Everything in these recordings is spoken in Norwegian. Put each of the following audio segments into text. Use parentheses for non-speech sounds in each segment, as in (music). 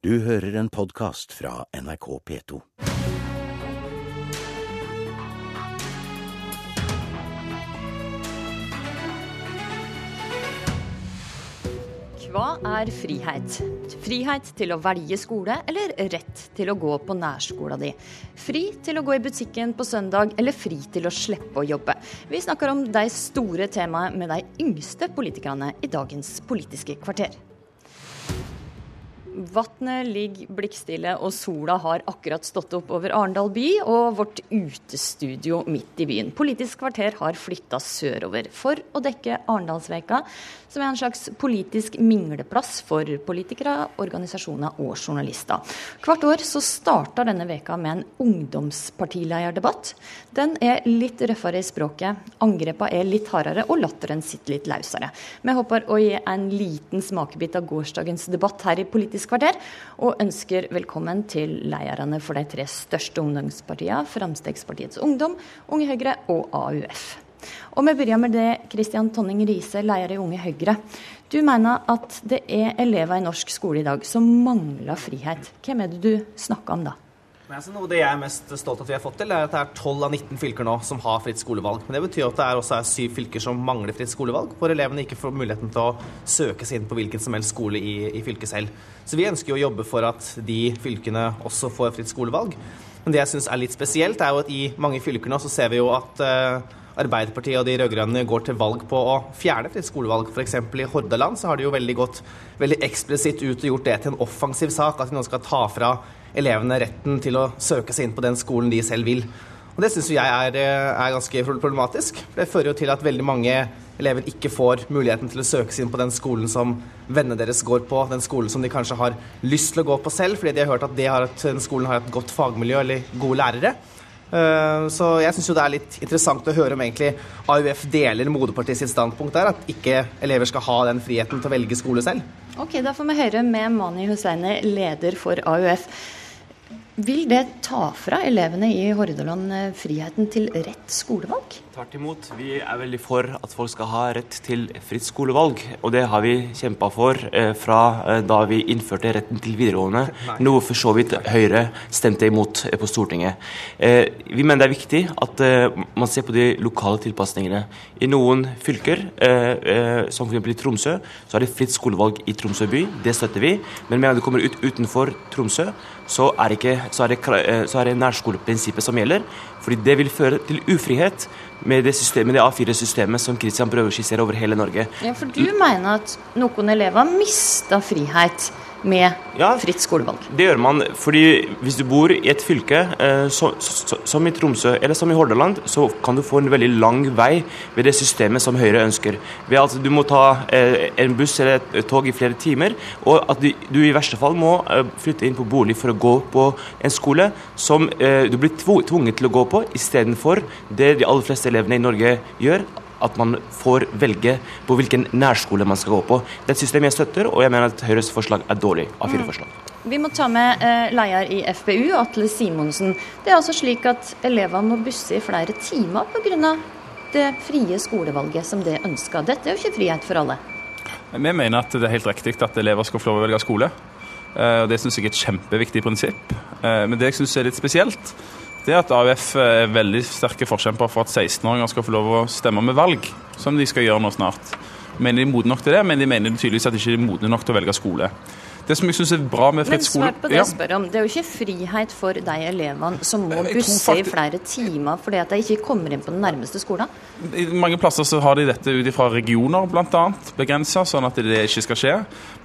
Du hører en podkast fra NRK P2. Hva er frihet? Frihet til å velge skole, eller rett til å gå på nærskola di? Fri til å gå i butikken på søndag, eller fri til å slippe å jobbe? Vi snakker om de store temaene med de yngste politikerne i dagens Politiske kvarter. Vannet ligger blikkstille, og sola har akkurat stått opp over Arendal by og vårt utestudio midt i byen. Politisk kvarter har flytta sørover for å dekke Arendalsveka, som er en slags politisk mingleplass for politikere, organisasjoner og journalister. Hvert år så starter denne veka med en ungdomspartilederdebatt. Den er litt røffere i språket, angrepene er litt hardere og latteren sitter litt løsere. Vi håper å gi en liten smakebit av gårsdagens debatt her i Politisk kvarter, og ønsker velkommen til lederne for de tre største ungdomspartiene, Fremskrittspartiets Ungdom, Unge Høyre og AUF. Og vi begynner med det, Kristian Tonning Riise, leder i Unge Høyre. Du mener at det er elever i norsk skole i dag som mangler frihet. Hvem er det du snakker om da? Altså, noe det jeg er mest stolt av at vi har fått til, er at det er 12 av 19 fylker nå som har fritt skolevalg. Men det betyr at det er også er syv fylker som mangler fritt skolevalg, hvor elevene ikke får muligheten til å søke seg inn på hvilken som helst skole i, i fylket selv. Så vi ønsker jo å jobbe for at de fylkene også får fritt skolevalg. Men det jeg syns er litt spesielt, er jo at i mange fylker nå så ser vi jo at uh, Arbeiderpartiet og de rød-grønne går til valg på å fjerne fritt skolevalg. F.eks. i Hordaland så har de jo veldig gått veldig eksplisitt ut og gjort det til en offensiv sak. At de nå skal ta fra elevene retten til å søke seg inn på den skolen de selv vil. Og Det syns jeg er, er, ganske problematisk. Det fører jo til at veldig mange elever ikke får muligheten til å søke seg inn på den skolen som vennene deres går på, den skolen som de kanskje har lyst til å gå på selv, fordi de har hørt at har et, den skolen har et godt fagmiljø eller gode lærere. Eh, så jeg syns det er litt interessant å høre om egentlig AUF deler moderpartiet standpunkt der, at ikke elever skal ha den friheten til å velge skole selv. Ok, Da får vi høre med Mani Husseini, leder for AUF. Vil det ta fra elevene i Hordaland eh, friheten til rett skolevalg? Tvert imot. Vi er veldig for at folk skal ha rett til fritt skolevalg. Og det har vi kjempa for eh, fra eh, da vi innførte retten til videregående, (laughs) noe for så vidt Høyre stemte imot eh, på Stortinget. Eh, vi mener det er viktig at eh, man ser på de lokale tilpasningene. I noen fylker, som f.eks. i Tromsø, så er det fritt skolevalg i Tromsø by. Det støtter vi. Men med en gang det kommer ut utenfor Tromsø, så er, ikke, så er, det, eh, så er det nærskoleprinsippet som gjelder. Fordi det vil føre til ufrihet med det, systemet, det A4-systemet som Kristian prøver å skissere over hele Norge. Ja, For du mener at noen elever mister frihet med ja, fritt skolevalg? Det gjør man. fordi hvis du bor i et fylke eh, så, så, som i Tromsø eller som i Hordaland, så kan du få en veldig lang vei ved det systemet som Høyre ønsker. Ved at du må ta eh, en buss eller et tog i flere timer, og at du, du i verste fall må eh, flytte inn på bolig for å gå på en skole som eh, du blir tvunget til å gå på, istedenfor det de aller fleste elevene i Norge gjør at man får velge på hvilken nærskole man skal gå på. Det er et system jeg støtter, og jeg mener at Høyres forslag er dårlig av fire mm. forslag. Vi må ta med eh, leder i FPU, Atle Simonsen. Det er altså slik at elevene må busse i flere timer pga. det frie skolevalget som det ønsker. Dette er jo ikke frihet for alle. Vi mener at det er helt riktig at elever skal få lov å velge skole. Eh, og Det syns jeg er et kjempeviktig prinsipp. Eh, men det jeg syns er litt spesielt, det er at AUF er veldig sterke forkjempere for at 16-åringer skal få lov å stemme med valg, som de skal gjøre nå snart. Mener de er modne nok til det, men de mener tydeligvis at de ikke er modne nok til å velge skole. Det som jeg synes er bra med fritt skole... Men svar på det jeg spør om. Det er jo ikke frihet for de elevene som må busse faktisk... i flere timer fordi at de ikke kommer inn på den nærmeste skolen? I mange plasser så har de dette ut ifra regioner bl.a. begrensa, sånn at det ikke skal skje.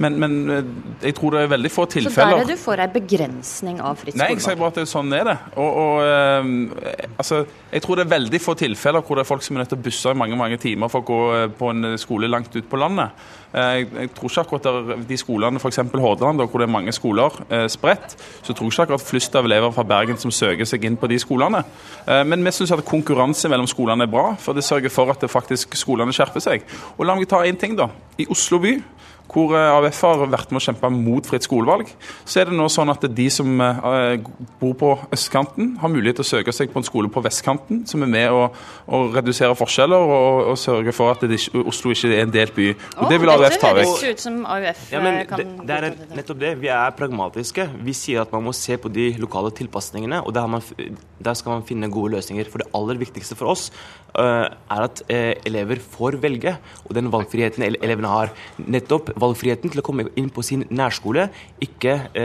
Men, men, eh, jeg tror det er veldig få tilfeller Så der er du for ei begrensning av fritt skolevalg? Nei, jeg sier bare at det sånn er det. Og, og øh, altså, jeg tror det er veldig få tilfeller hvor det er folk som er nødt til å busse i mange mange timer for å gå eh, på en skole langt ut på landet. Jeg, jeg tror ikke akkurat der, de skolene, f.eks. Hordaland, hvor det er mange skoler eh, spredt, så tror jeg ikke akkurat flust av elever fra Bergen som søker seg inn på de skolene. Eh, men vi syns at konkurranse mellom skolene er bra, for det sørger for at det faktisk skolene skjerper seg. Og La meg ta én ting, da. I Oslo by hvor eh, AUF har vært med å kjempe mot fritt skolevalg. Så er det nå sånn at de som eh, bor på østkanten, har mulighet til å søke seg på en skole på vestkanten, som er med å, å redusere forskjeller og, og sørge for at det, Oslo ikke er en delt by. Og Det vil AUF ta vekk. Dette ut som AUF ja, men eh, kan det, det er nettopp det. Vi er pragmatiske. Vi sier at man må se på de lokale tilpasningene, og der, man, der skal man finne gode løsninger. For det aller viktigste for oss uh, er at uh, elever får velge, og den valgfriheten elevene har. Nettopp valgfriheten til å komme inn på sin nærskole, ikke å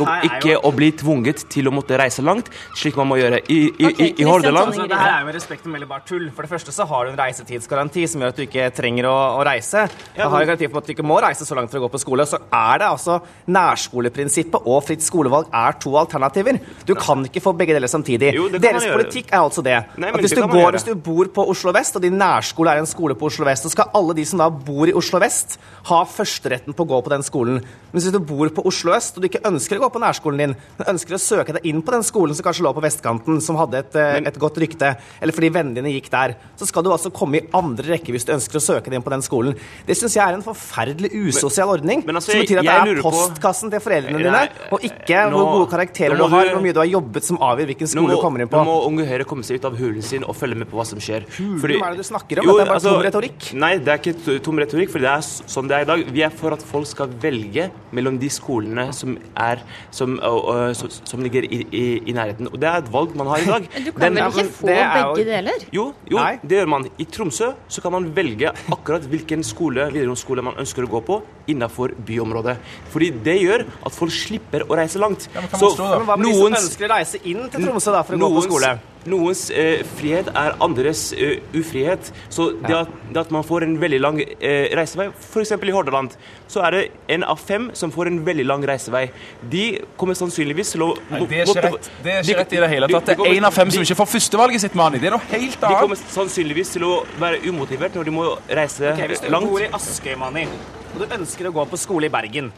Det er ikke å bli tvunget til å måtte reise langt, slik man må gjøre i, i, okay, i, i Hordaland. Altså, det her er jo med respekt å melde bare tull. For det første så har du en reisetidsgaranti som gjør at du ikke trenger å, å reise. Ja, har en garanti på at du ikke må reise så langt for å gå på skole. Så er det altså nærskoleprinsippet og fritt skolevalg er to alternativer. Du kan ikke få begge deler samtidig. Jo, Deres politikk er altså det. Nei, at hvis du, går, hvis du bor på Oslo vest, og din nærskole er en skole på Oslo vest, så skal alle de som da bor i Oslo vest, ha førsteretten på å gå på den skolen. Men hvis du bor på Oslo øst, og du ikke ønsker å gå på nærskolen din, men ønsker å søke deg inn på den skolen som kanskje lå på vestkanten, som hadde et, eh, et godt rykte, eller fordi vennene dine gikk der, så skal du altså komme i andre rekke hvis du ønsker å søke deg inn på den skolen. Det syns jeg er en forferdelig usosial ordning, men, altså, som betyr at det er postkassen til foreldrene dine, og ikke nå, hvor gode karakterer du har, hvor mye du har jobbet, som avgjør hvilken skole må, du kommer inn på. Nå må Unge Høyre komme seg ut av hulen sin og følge med på hva som skjer. Hulen, hva er det du snakker om? Jo, det er bare altså, tom retorikk. Nei, det er ikke tom retorikk, for det er sånn det er i dag. Vi er for at folk skal velge mellom de skolene som, er, som, uh, som, som ligger i, i, i, nærheten. Og det er et valg man har i dag. (laughs) Du kan Den, vel ikke få begge deler? Jo, jo det gjør man. I Tromsø så kan man velge akkurat hvilken skole, videregående skole man ønsker å gå på innenfor byområdet. Fordi det gjør at folk slipper å reise langt. Ja, men, så, men hva med de som ønsker å reise inn til Tromsø da, for å gå på skole? Noens eh, frihet er andres eh, ufrihet. Så det at, det at, man får en veldig lang eh, reisevei, f.eks. i Hordaland, så er det en av fem som får en veldig lang reisevei. De kommer sannsynligvis til å Nei, Det er ikke rett, det er ikke rett i det hele tatt. Det er én av fem som ikke får førstevalget sitt, Mani. Det er noe helt annet. De kommer sannsynligvis til å være umotivert når de må reise okay, hvis du langt. bor i Askøy, Mani, og du ønsker å gå på skole i Bergen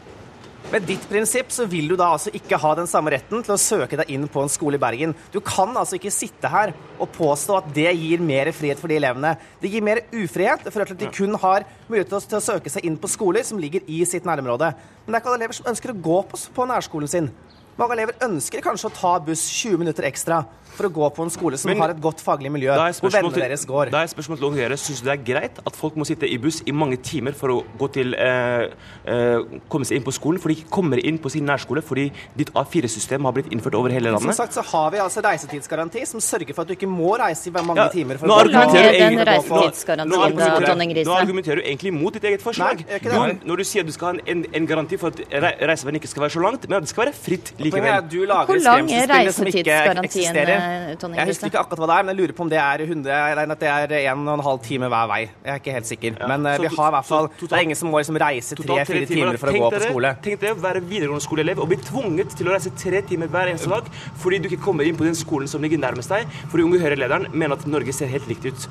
med ditt prinsipp så vil du da altså ikke ha den samme retten til å søke deg inn på en skole i Bergen. Du kan altså ikke sitte her og påstå at det gir mer frihet for de elevene. Det gir mer ufrihet. for at de kun har mulighet til å søke seg inn på skoler som ligger i sitt nærområde. Men det er ikke alle elever som ønsker å gå på, på nærskolen sin. Mange elever ønsker kanskje å ta buss 20 minutter ekstra for å gå på en skole som Men, har et godt faglig miljø, hvor vennene deres går. Da er spørsmålet til dere, Syns du det er greit at folk må sitte i buss i mange timer for å gå til, eh, eh, komme seg inn på skolen, for de ikke kommer inn på sin nærskole fordi ditt A4-system har blitt innført over hele landet? Som sagt så har vi altså reisetidsgaranti som sørger for at du ikke må reise i mange ja, timer. for å gå den reisetidsgarantien, Tonning Nå argumenterer du egentlig mot ditt eget forslag. Nei, jo, når du sier du skal ha en, en garanti for at reiseveiene ikke skal være så langt, men at det skal være fritt likevel. Hvor lang er reisetidsgarantien? Tonning Jeg husker ikke akkurat hva det er, men jeg lurer på om det er 100, eller at det er en og en halv time hver vei. Jeg er ikke helt sikker. Ja, men uh, vi har i hvert fall Det er ingen som må liksom reise tre-fire timer for å gå på skole. Tenk dere å være videregående skoleelev og bli tvunget til å reise tre timer hver eneste dag fordi du ikke kommer inn på den skolen som ligger nærmest deg, fordi Unge Høyre-lederen mener at Norge ser helt likt ut.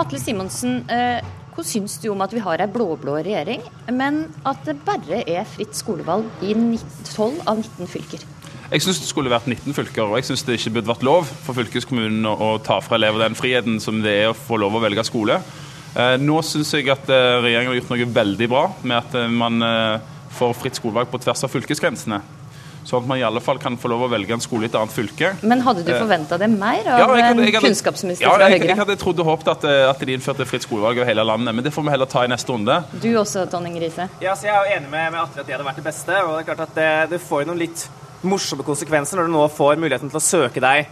Atle Simonsen, uh, hva syns du om at vi har ei blå-blå regjering, men at det bare er fritt skolevalg i 12 av 19 fylker? Jeg syns det skulle vært 19 fylker, og jeg syns det ikke burde vært lov for fylkeskommunen å, ta fra elever den friheten som det er å få lov å velge skole. Eh, nå syns jeg at eh, regjeringen har gjort noe veldig bra med at eh, man får fritt skolevalg på tvers av fylkesgrensene. Sånn at man i alle fall kan få lov å velge en skole i et annet fylke. Men hadde du forventa det mer av ja, jeg hadde, jeg hadde, kunnskapsminister ja, fra Høyre? Jeg, jeg hadde trodd og håpet at, at, de innførte fritt skolevalg over hele landet, men det får vi heller ta i neste runde. Du også, Tonning Riise? Ja, så jeg er jo enig med, med Atle at det hadde vært det beste. og det er klart at det, det får jo noen litt morsomme konsekvenser når du nå får muligheten til å søke deg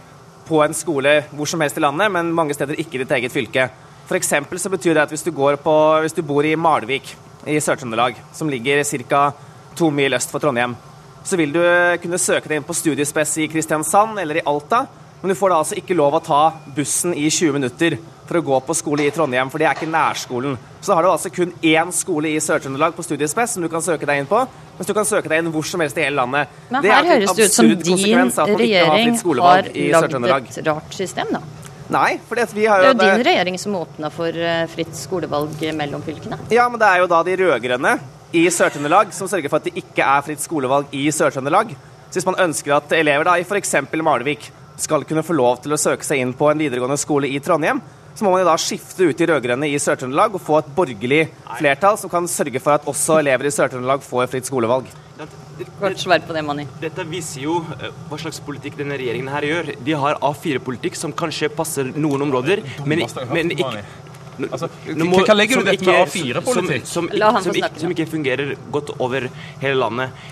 på en skole hvor som helst i landet, men mange steder ikke i ditt eget fylke. For så betyr det at hvis du, på, hvis du bor i Malvik i Sør-Trøndelag, som ligger ca. to mil øst for Trondheim, så vil du kunne søke deg inn på studiespes i Kristiansand eller i Alta, men du får da altså ikke lov å ta bussen i 20 minutter for å gå på skole i Trondheim, for det er ikke nærskolen. Så da har du altså kun én skole i Sør-Trøndelag på studiespes som du kan søke deg inn på, mens du kan søke deg inn hvor som helst i hele landet. Men her høres det ut som din regjering har lagd et rart system, da. Nei, for vi har jo Det er jo din regjering som åpna for eh, fritt skolevalg mellom fylkene. Ja, men det er jo da de rød-grønne i Sør-Trøndelag som sørger for at det ikke er fritt skolevalg i Sør-Trøndelag. Så hvis man ønsker at elever da i f.eks. Malvik skal kunne få lov til å søke seg inn på en videregående skole i Trondheim, så må man jo da skifte ut de rød-grønne i Sør-Trøndelag og få et borgerlig flertall som kan sørge for at også elever i Sør-Trøndelag får fritt skolevalg. Kort svar på det, Mani. Dette viser jo eh, hva slags politikk denne regjeringen her gjør. De har A4-politikk som kanskje passer noen områder, men, men ikke Altså, må- hva legger du i dette med A4-politikk? Som, som, som, som ikke fungerer godt over hele landet.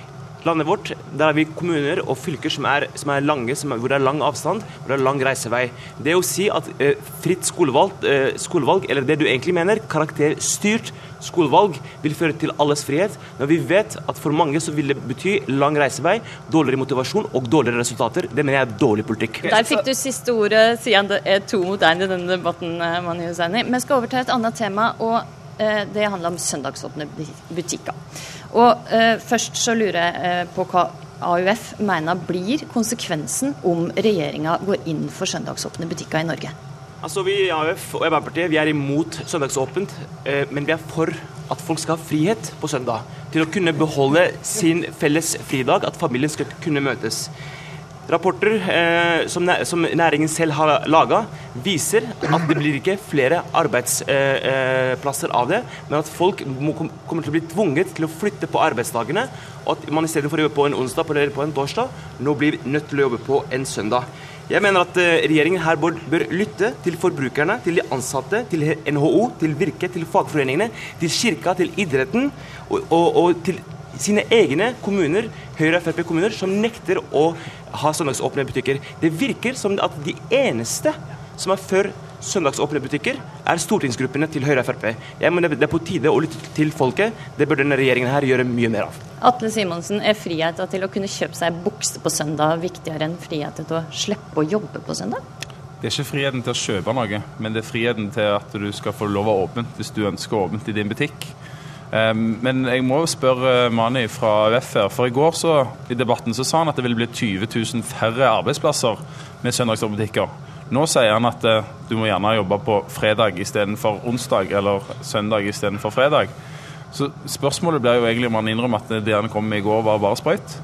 Landet vårt, der har vi kommuner og fylker som er, som er lange, som er, hvor det er lang avstand, hvor det er lang reisevei. Det å si at eh, fritt skolevalg, eh, skolevalg, eller det du egentlig mener, karakterstyrt skolevalg, vil føre til alles frihet, når vi vet at for mange så vil det bety lang reisevei, dårligere motivasjon og dårligere resultater. Det mener jeg er dårlig politikk. Der fikk du siste ordet, siden det er to mot én i denne debatten, eh, Mani Hussaini. Vi skal over til et annet tema, og eh, det handler om søndagsåpne butikker. Og eh, først så lurer jeg eh, på hva AUF mener blir konsekvensen om regjeringa går inn for søndagsåpne butikker i Norge. Altså Vi i AUF og Arbeiderpartiet vi er imot søndagsåpent, eh, men vi er for at folk skal ha frihet på søndag. Til å kunne beholde sin felles fridag, at familien skal kunne møtes. Rapporter eh, som, som næringen selv har laga, viser at det blir ikke flere arbeidsplasser eh, av det, men at folk må, kom, kommer til å bli tvunget til å flytte på arbeidsdagene, og at man istedenfor å jobbe på en onsdag eller på en torsdag, nå blir nødt til å jobbe på en søndag. Jeg mener at eh, regjeringen her bør, bør lytte til forbrukerne, til de ansatte, til NHO, til Virke, til fagforeningene, til kirka, til idretten og, og, og til sine egne kommuner, Høyre- og Frp-kommuner, som nekter å ha søndagsåpne butikker. Det virker som at de eneste som er for søndagsåpne butikker, er stortingsgruppene til Høyre og Frp. Jeg mener Det er på tide å lytte til folket. Det bør denne regjeringen her gjøre mye mer av. Atle Simonsen, er friheten til å kunne kjøpe seg bukse på søndag viktigere enn friheten til å slippe å jobbe på søndag? Det er ikke friheten til å kjøpe noe, men det er friheten til at du skal få lov å ha åpent hvis du ønsker åpent i din butikk. Um, men jeg må spørre Mani fra AUF her, for i går så, i debatten så sa han at det ville bli 20 000 færre arbeidsplasser med søndagsbutikker. Nå sier han at eh, du må gjerne jobbe på fredag istedenfor onsdag, eller søndag istedenfor fredag. Så spørsmålet blir jo egentlig om han innrømmer at det han kom med i går, var bare sprøyt.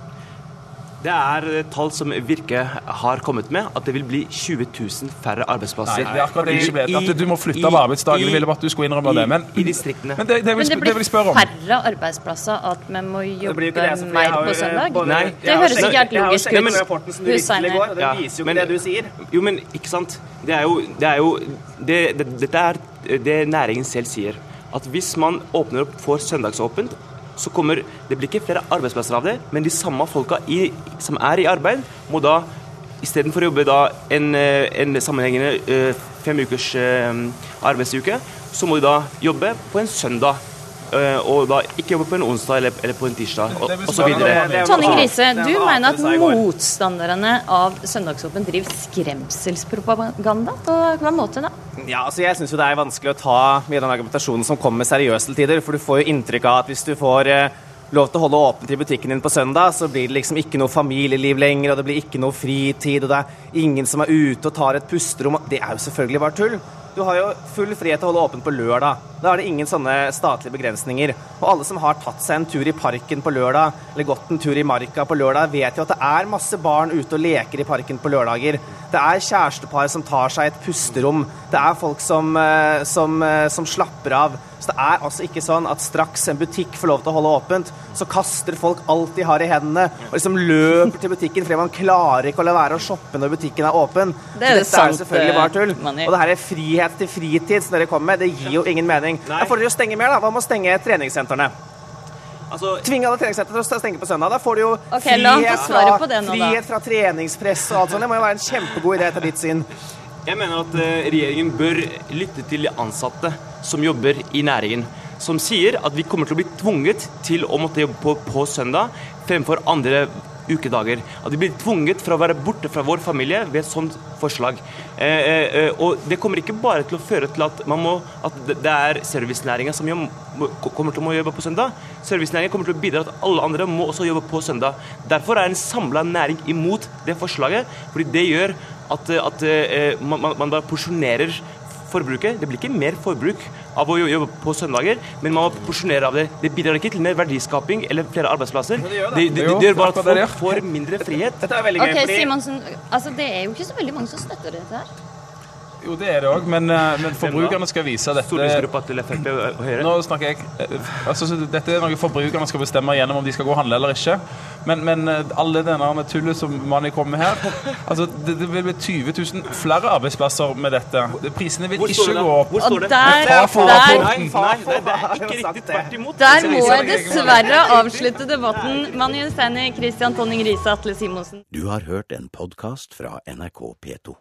Det er eh, tall som Virke har kommet med, at det vil bli 20 000 færre arbeidsplasser. Nei, det er akkurat det jeg ikke vet. At du må flytte av arbeidsdagen. Ville bare at du skulle innrømme det. Men, I, distriktene. men det, det, vil, Men det blir jeg spørre om. færre arbeidsplasser at vi må jobbe det, mer har på søndag? både- Nei. Det høres ikke helt Jeg har logisk sjekket ut. rapporten som du viste til i går, og den Ja, viser jo men- det du sier. Jo, men ikke sant. Det er jo, det er jo det, det, Dette er det næringen selv sier. At hvis man åpner opp for søndagsåpent, så kommer Det blir ikke flere arbeidsplasser av det, men de samme folka i, som er i arbeid, må da istedenfor å jobbe da en, eh, en sammenhengende eh, fem ukers eh, arbeidsuke, så må de da jobbe på en søndag. Eh, Og da ikke jobbe på en onsdag eller, eller på en tirsdag, jo Tonning. Det er du mener at går. motstanderne av søndagsåpen driver skremselspropaganda? På hva måte da? Ja, altså jeg syns det er vanskelig å ta mye av den argumentasjonen som kommer seriøst til tider. For du får jo inntrykk av at hvis du får eh, lov til å holde åpent i butikken din på søndag, så blir det liksom ikke noe familieliv lenger, og det blir ikke noe fritid, og det er ingen som er ute og tar et pusterom. Det er jo selvfølgelig bare tull. Du har jo full frihet til å holde åpent på lørdag. Da er det ingen sånne statlige begrensninger. Og alle som har tatt seg en tur i parken på lørdag, eller gått en tur i marka på lørdag, vet jo at det er masse barn ute og leker i parken på lørdager. Det er kjærestepar som tar seg et pusterom. Det er folk som, eh, som, eh, som slapper av. Så det er altså ikke sånn at straks en butikk får lov til å holde åpent, så kaster folk alt de har i hendene, og liksom løper til butikken fordi man klarer ikke å la være å shoppe når butikken er åpen. Det er Så dette er sant, selvfølgelig bare tull. eh, Mani. Og det her er frihet til fritid som dere kommer med, det gir jo ingen mening. Da får dere jo stenge mer, da. Hva med å stenge treningssentrene? Altså, Tvinge alle treningssentre til å stenge på søndag. Da får du jo Ok, la han få frihet, fra, nå, frihet fra treningspress og alt sånt. Det må jo være en kjempegod idé etter ditt syn. Jeg mener at eh, regjeringen bør lytte til de ansatte som jobber i næringen. Som sier at vi kommer til å bli tvunget til å måtte jobbe på, på søndag fremfor andre ukedager. At vi blir tvunget fra å være borte fra vår familie ved et sånt forslag. Eh, eh, eh, og det kommer ikke bare til å føre til at, man må, at det er servicenæringa som må- kommer til å jobbe på søndag. Servicenæringen kommer til å bidra at alle andre må også jobbe på søndag. Derfor er en samla næring imot det forslaget, fordi det gjør at, at eh, man, man, man bare porsjonerer forbruket. Det blir ikke mer forbruk av å jobbe på søndager, men man må porsjonere av det. Det bidrar ikke til mer verdiskaping eller flere arbeidsplasser. Det, det, det, Jo, det gjør bare at det det folk får mindre frihet. Dette er veldig gøy, Ok, Simonsen, altså det er jo ikke så veldig mange som støtter dette her. Jo, det er det òg, men, eh, men forbrukerne skal vise dette. Til Frp og Høyre. Nå snakker jeg eh, altså, Dette er noe forbrukerne skal bestemme gjennom om de skal gå og handle eller ikke. Men, men eh, alle denne tullet som Mani kommer med her altså, det, det vil bli 20 000 flere arbeidsplasser med dette. Prisene vil ikke gå opp. Hvor står det? der- der-. Nei, det, det er ikke riktig. Tvert imot. Der må jeg dessverre avslutte debatten. Mani Hussaini, Christian Tonning Riise, Atle Simonsen. Du har hørt en podkast fra NRK P2.